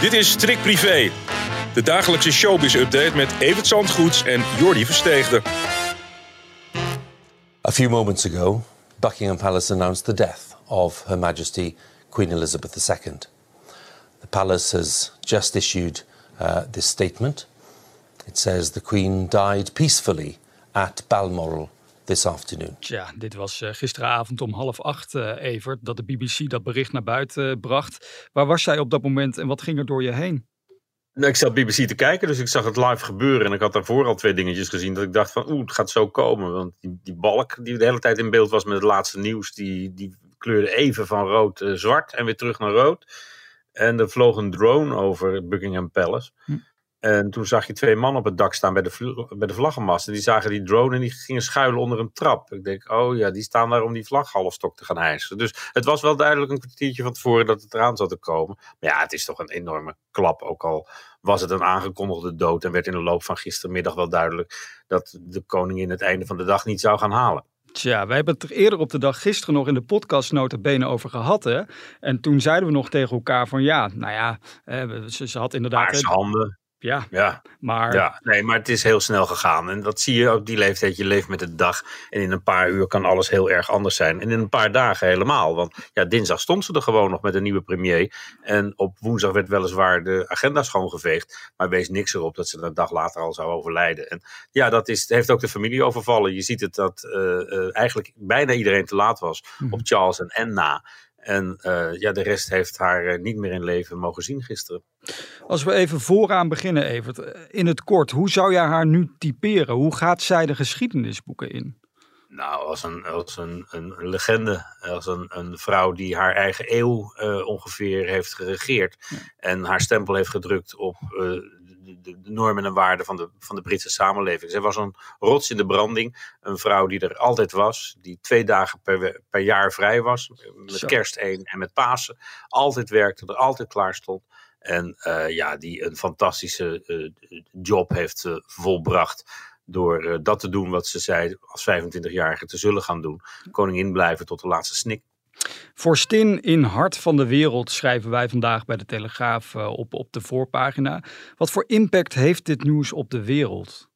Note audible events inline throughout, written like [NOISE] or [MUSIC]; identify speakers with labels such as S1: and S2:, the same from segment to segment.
S1: Dit is Privé, de dagelijkse showbiz-update met Evert Zandgoeds en Jordi Versteegde.
S2: A few moments ago, Buckingham Palace announced the death of Her Majesty Queen Elizabeth II. The palace has just issued uh, this statement. It says the Queen died peacefully at Balmoral this afternoon.
S3: Tja, dit was uh, gisteravond om half acht, uh, Evert, dat de BBC dat bericht naar buiten uh, bracht. Waar was jij op dat moment en wat ging er door je heen?
S4: Nou, ik zat BBC te kijken, dus ik zag het live gebeuren. En ik had daarvoor al twee dingetjes gezien dat ik dacht van, oeh, het gaat zo komen. Want die, die balk die de hele tijd in beeld was met het laatste nieuws, die, die kleurde even van rood-zwart en weer terug naar rood. En er vloog een drone over Buckingham Palace. Hm. En toen zag je twee mannen op het dak staan bij de, bij de vlaggenmast. En die zagen die drone en die gingen schuilen onder een trap. Ik denk, oh ja, die staan daar om die vlaghalfstok te gaan hijsen. Dus het was wel duidelijk een kwartiertje van tevoren dat het eraan zat te komen. Maar ja, het is toch een enorme klap. Ook al was het een aangekondigde dood. En werd in de loop van gistermiddag wel duidelijk dat de koningin het einde van de dag niet zou gaan halen.
S3: Tja, wij hebben het er eerder op de dag gisteren nog in de podcast bene over gehad. Hè? En toen zeiden we nog tegen elkaar van ja, nou ja, ze, ze had inderdaad...
S4: Paarse handen.
S3: Ja,
S4: ja,
S3: maar...
S4: Ja, nee, maar het is heel snel gegaan. En dat zie je ook die leeftijd. Je leeft met de dag. En in een paar uur kan alles heel erg anders zijn. En in een paar dagen helemaal. Want ja, dinsdag stond ze er gewoon nog met een nieuwe premier. En op woensdag werd weliswaar de agenda schoongeveegd. Maar wees niks erop dat ze een dag later al zou overlijden. En ja, dat is, heeft ook de familie overvallen. Je ziet het dat uh, eigenlijk bijna iedereen te laat was. Mhm. Op Charles en Anna. En uh, ja, de rest heeft haar uh, niet meer in leven mogen zien gisteren.
S3: Als we even vooraan beginnen, Evert. Eh, in het kort, hoe zou jij haar nu typeren? Hoe gaat zij de geschiedenisboeken in?
S4: Nou, als een, als een, een legende. Als een, een vrouw die haar eigen eeuw uh, ongeveer heeft geregeerd. Ja. En haar stempel heeft gedrukt op de, de, normen en waarden van de, van de Britse samenleving. Zij was een rots in de branding. Een vrouw die er altijd was. Die twee dagen per, per jaar vrij was. Met Zo. kerst één en met Pasen. Altijd werkte, er altijd klaar stond. En uh, ja, die een fantastische uh, job heeft uh, volbracht. Door dat te doen wat ze zei als 25-jarige te zullen gaan doen. Koningin blijven tot de laatste snik.
S3: Vorstin in Hart van de Wereld schrijven wij vandaag bij de Telegraaf op, op de voorpagina. Wat voor impact heeft dit nieuws op de wereld?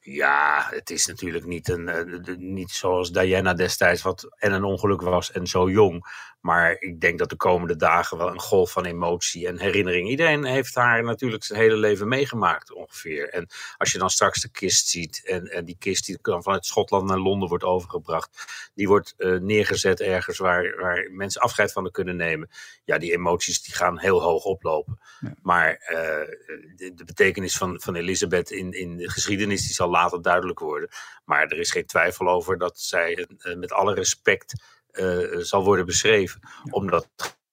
S4: Ja, het is natuurlijk niet, een, uh, niet zoals Diana destijds, wat en een ongeluk was en zo jong. Maar ik denk dat de komende dagen wel een golf van emotie en herinnering. Iedereen heeft haar natuurlijk zijn hele leven meegemaakt ongeveer. En als je dan straks de kist ziet en, en die kist die dan vanuit Schotland naar Londen wordt overgebracht. Die wordt uh, neergezet ergens waar, waar mensen afscheid van kunnen nemen. Ja, die emoties die gaan heel hoog oplopen. Ja. Maar uh, de, de, betekenis van, van Elisabeth in, in de geschiedenis die zal later duidelijk worden. Maar er is geen twijfel over dat zij uh, met alle respect zal worden beschreven. Omdat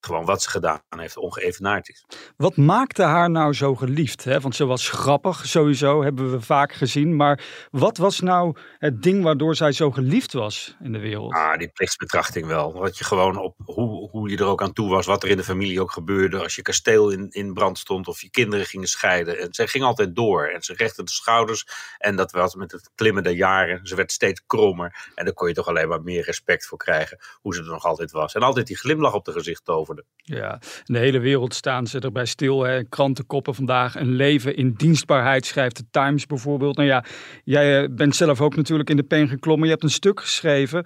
S4: gewoon wat ze gedaan heeft ongeëvenaard is.
S3: Wat maakte haar nou zo geliefd? Hè? Want ze was grappig sowieso, hebben we vaak gezien. Maar wat was nou het ding waardoor zij zo geliefd was in de wereld?
S4: Ah, die plichtsbetrachting wel. Wat je gewoon op hoe, hoe je er ook aan toe was, wat er in de familie ook gebeurde. Als je kasteel in, in brand stond of je kinderen gingen scheiden. En zij ging altijd door en ze rechtte de schouders. En dat was met het klimmen der jaren. Ze werd steeds krommer. En daar kon je toch alleen maar meer respect voor krijgen. Hoe ze er nog altijd was. En altijd die glimlach op de gezicht
S3: Ja, in de hele wereld staan ze erbij stil. Hè. Krantenkoppen vandaag. Een leven in dienstbaarheid schrijft de Times bijvoorbeeld. Nou ja, jij bent zelf ook natuurlijk in de pen geklommen. Je hebt een stuk geschreven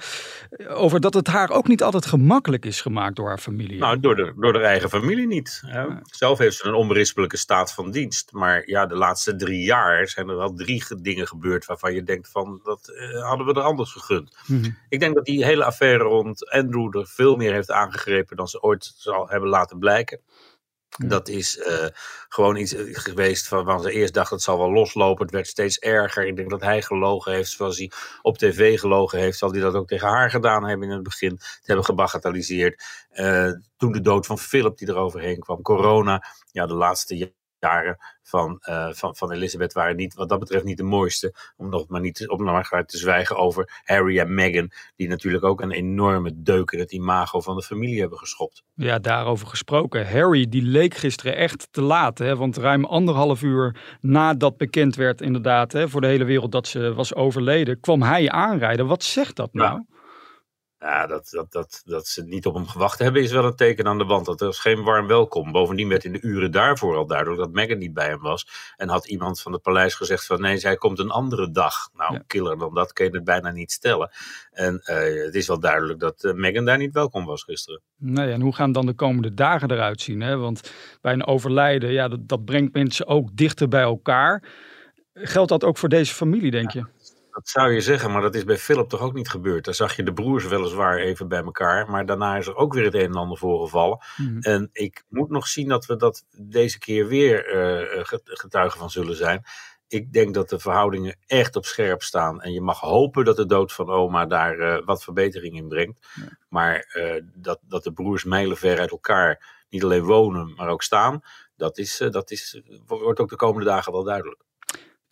S3: over dat het haar ook niet altijd gemakkelijk is gemaakt door haar familie.
S4: Nou, door de, door de eigen familie niet. Ja. Zelf heeft ze een onberispelijke staat van dienst. Maar ja, de laatste drie jaar zijn er wel drie dingen gebeurd waarvan je denkt van, dat uh, hadden we er anders gegund. -hmm. Ik denk dat die hele affaire rond Andrew er veel meer heeft aangegrepen dan ze ooit zal hebben laten blijken. Dat is uh, gewoon iets geweest van ze eerst dacht het zal wel loslopen. Het werd steeds erger. Ik denk dat hij gelogen heeft zoals hij op tv gelogen heeft. Zal hij dat ook tegen haar gedaan hebben in het begin. Het hebben gebagatelliseerd. Uh, toen de dood van Philip die eroverheen kwam. Corona. Ja, de laatste jaren van, uh, van, van Elizabeth waren niet, wat dat betreft niet de mooiste. Om nog maar niet om nog maar te zwijgen over Harry en Meghan. Die natuurlijk ook een enorme deuk in het imago van de familie hebben geschopt.
S3: Ja, daarover gesproken. Harry die leek gisteren echt te laat. Hè? Want ruim anderhalf uur nadat bekend werd inderdaad hè, voor de hele wereld dat ze was overleden. Kwam hij aanrijden. Wat zegt dat nou?
S4: Ja, dat, dat, dat, dat ze niet op hem gewacht hebben is wel een teken aan de wand. Dat was geen warm welkom. Bovendien werd in de uren daarvoor al duidelijk dat Meghan niet bij hem was. En had iemand van het paleis gezegd van nee, zij komt een andere dag. Nou, killer dan dat kun je het bijna niet stellen. En uh, het is wel duidelijk dat uh, Meghan daar niet welkom was gisteren.
S3: Nee, en hoe gaan dan de komende dagen eruit zien? Hè? Want bij een overlijden, ja, dat, dat brengt mensen ook dichter bij elkaar. Geldt dat ook voor deze familie, denk je?
S4: Dat zou je zeggen, maar dat is bij Philip toch ook niet gebeurd. Daar zag je de broers weliswaar even bij elkaar, maar daarna is er ook weer het een en ander voorgevallen. Mm. En ik moet nog zien dat we dat deze keer weer uh, getuigen van zullen zijn. Ik denk dat de verhoudingen echt op scherp staan. En je mag hopen dat de dood van oma daar uh, wat verbetering in brengt. Maar uh, dat, dat de broers mijlenver uit elkaar niet alleen wonen, maar ook staan, dat, is, dat is, wordt ook de komende dagen wel duidelijk.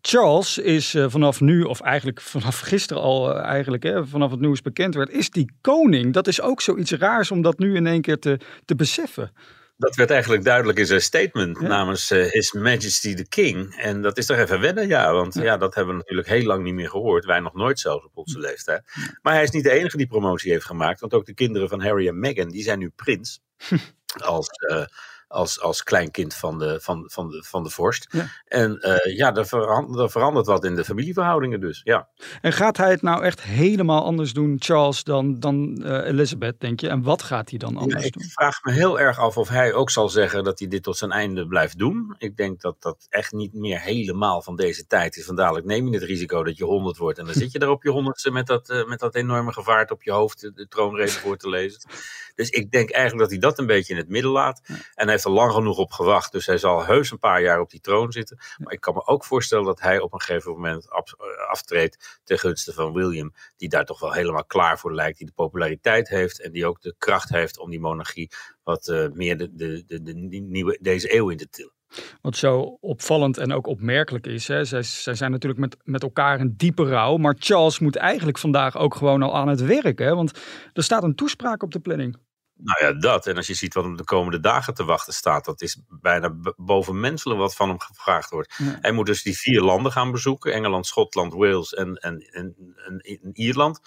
S3: Charles is uh, vanaf nu, of eigenlijk vanaf gisteren al, uh, eigenlijk, hè, vanaf het nieuws bekend werd, is die koning. Dat is ook zoiets raars om dat nu in één keer te, te beseffen.
S4: Dat werd eigenlijk duidelijk in zijn statement ja. namens uh, His Majesty the King. En dat is toch even wennen, ja. Want ja. ja. dat hebben we natuurlijk heel lang niet meer gehoord. Wij nog nooit zelfs op onze leeftijd. Maar hij is niet de enige die promotie heeft gemaakt. Want ook de kinderen van Harry en Meghan, die zijn nu prins. [LAUGHS] als als, als kleinkind van de, van, van de, van de vorst. Ja. En uh, ja, er verandert, er verandert wat in de familieverhoudingen dus, ja.
S3: En gaat hij het nou echt helemaal anders doen, Charles, dan, dan uh, Elizabeth, denk je? En wat gaat hij dan anders
S4: ja,
S3: doen?
S4: Ik vraag me heel erg af of hij ook zal zeggen dat hij dit tot zijn einde blijft doen. Ik denk dat dat echt niet meer helemaal van deze tijd is. Van dadelijk neem je het risico dat je honderd wordt en dan zit je daar op je honderdste met dat, uh, met dat enorme gevaart op je hoofd de troonrede voor te lezen. Dus ik denk eigenlijk dat hij dat een beetje in het midden laat. En hij heeft er lang genoeg op gewacht. Dus hij zal heus een paar jaar op die troon zitten. Maar ik kan me ook voorstellen dat hij op een gegeven moment aftreedt ten gunste van William. Die daar toch wel helemaal klaar voor lijkt. Die de populariteit heeft en die ook de kracht heeft om die monarchie wat uh, meer de, de, de, de, nieuwe, deze eeuw in te tillen.
S3: Wat zo opvallend en ook opmerkelijk is, hè, zij, zij zijn natuurlijk met, met elkaar een diepe rouw. Maar Charles moet eigenlijk vandaag ook gewoon al aan het werk. Hè, want er staat een toespraak op de planning.
S4: Nou ja, dat. En als je ziet wat hem de komende dagen te wachten staat, dat is bijna bovenmenselijk wat van hem gevraagd wordt. Ja. Hij moet dus die vier landen gaan bezoeken: Engeland, Schotland, Wales en, en, en, en Ierland.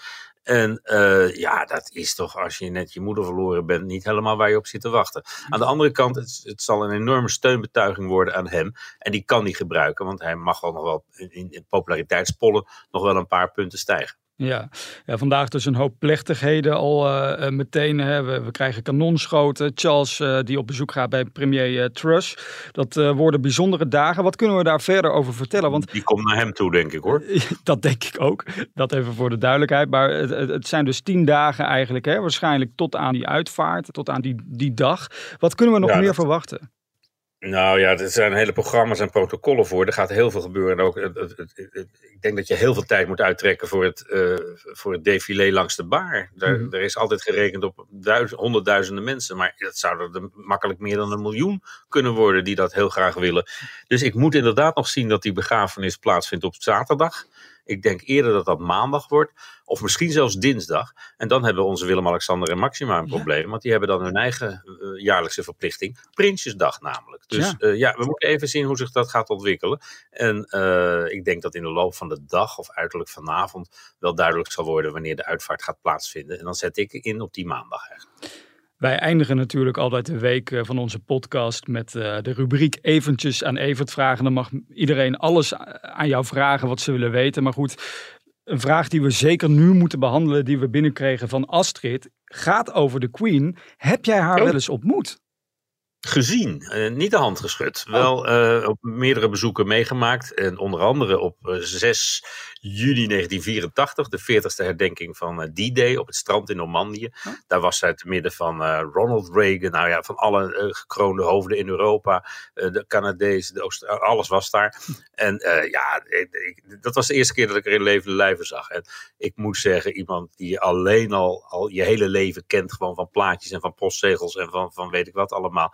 S4: En uh, ja, dat is toch als je net je moeder verloren bent, niet helemaal waar je op zit te wachten. Aan de andere kant, het, het zal een enorme steunbetuiging worden aan hem. En die kan hij gebruiken, want hij mag wel nog wel in, in populariteitspollen nog wel een paar punten stijgen.
S3: Ja. ja, vandaag dus een hoop plechtigheden al uh, meteen. Hè. We, we, krijgen kanonschoten. Charles uh, die op bezoek gaat bij premier uh, Truss. Dat worden bijzondere dagen. Wat kunnen we daar verder over vertellen? Want,
S4: die komt naar hem toe, denk ik hoor. [LAUGHS]
S3: dat denk ik ook. Dat even voor de duidelijkheid. Maar het, het zijn dus tien dagen eigenlijk. Hè. Waarschijnlijk tot aan die uitvaart, tot aan die, die dag. Wat kunnen we nog ja, meer dat... verwachten?
S4: Nou ja, er zijn hele programma's en protocollen voor. Er gaat heel veel gebeuren. En ook, het, het, het, ik denk dat je heel veel tijd moet uittrekken voor het, uh, voor het défilé langs de bar. Daar, mm. Er is altijd gerekend op duizend, honderdduizenden mensen. Maar dat zouden er makkelijk meer dan een miljoen kunnen worden die dat heel graag willen. Dus ik moet inderdaad nog zien dat die begrafenis plaatsvindt op zaterdag. Ik denk eerder dat dat maandag wordt, of misschien zelfs dinsdag. En dan hebben onze Willem-Alexander en Maxima een probleem, ja. want die hebben dan hun eigen uh, jaarlijkse verplichting, Prinsjesdag namelijk. Dus ja. Uh, ja. we moeten even zien hoe zich dat gaat ontwikkelen. En uh, ik denk dat in de loop van de dag, of uiterlijk vanavond, wel duidelijk zal worden wanneer de uitvaart gaat plaatsvinden. En dan zet ik in op die maandag eigenlijk.
S3: Wij eindigen natuurlijk altijd de week van onze podcast met uh, de rubriek eventjes aan Evert vragen. Dan mag iedereen alles aan jou vragen wat ze willen weten. Maar goed, een vraag die we zeker nu moeten behandelen, die we binnenkregen van Astrid, gaat over de Queen. Heb jij haar oh. wel eens ontmoet?
S4: Gezien, uh, niet de hand geschud. Oh. Wel uh, op meerdere bezoeken meegemaakt. En onder andere op uh, 6 juni 1984, de 40ste herdenking van D-Day op het strand in Normandië. Oh. Daar was zij te midden van Ronald Reagan, nou ja, van alle gekroonde hoofden in Europa. de Canadezen, de Oost alles was daar. [LAUGHS] En ja, ik, dat was de eerste keer dat ik er in levende lijven zag. En ik moet zeggen, iemand die alleen al, al je hele leven kent, gewoon van plaatjes en van postzegels en van, van weet ik wat allemaal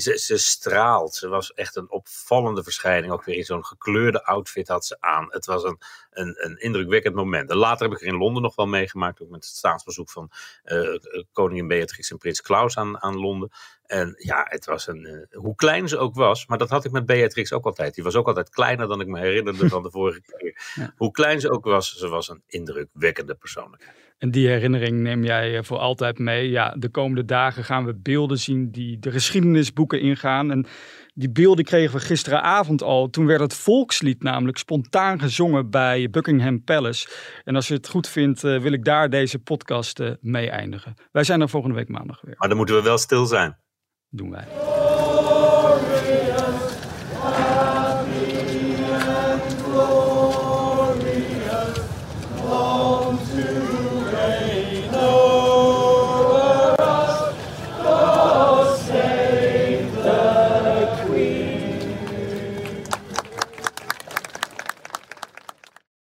S4: ze, ze straalt. Ze was echt een opvallende verschijning. Ook weer in zo'n gekleurde outfit had ze aan. Het was een, een, een indrukwekkend moment. En later heb ik er in Londen nog wel meegemaakt. Ook met het staatsbezoek van uh, koningin Beatrix en prins Klaus aan, aan Londen. En ja, het was een. Uh, hoe klein ze ook was, maar dat had ik met Beatrix ook altijd. Die was ook altijd kleiner dan ik me herinnerde van de vorige [LAUGHS] keer. Hoe klein ze ook was, ze was een indrukwekkende persoonlijkheid.
S3: En die herinnering neem jij eh, voor altijd mee. Ja, de komende dagen gaan we beelden zien die de geschiedenisboeken ingaan. En die beelden kregen we gisteravond al. Toen werd het volkslied namelijk spontaan gezongen bij Buckingham Palace. En als je het goed vindt, eh, wil ik daar deze podcast mee eindigen. Wij zijn er volgende week maandag weer.
S4: Maar dan moeten we wel stil zijn.
S3: Doen wij.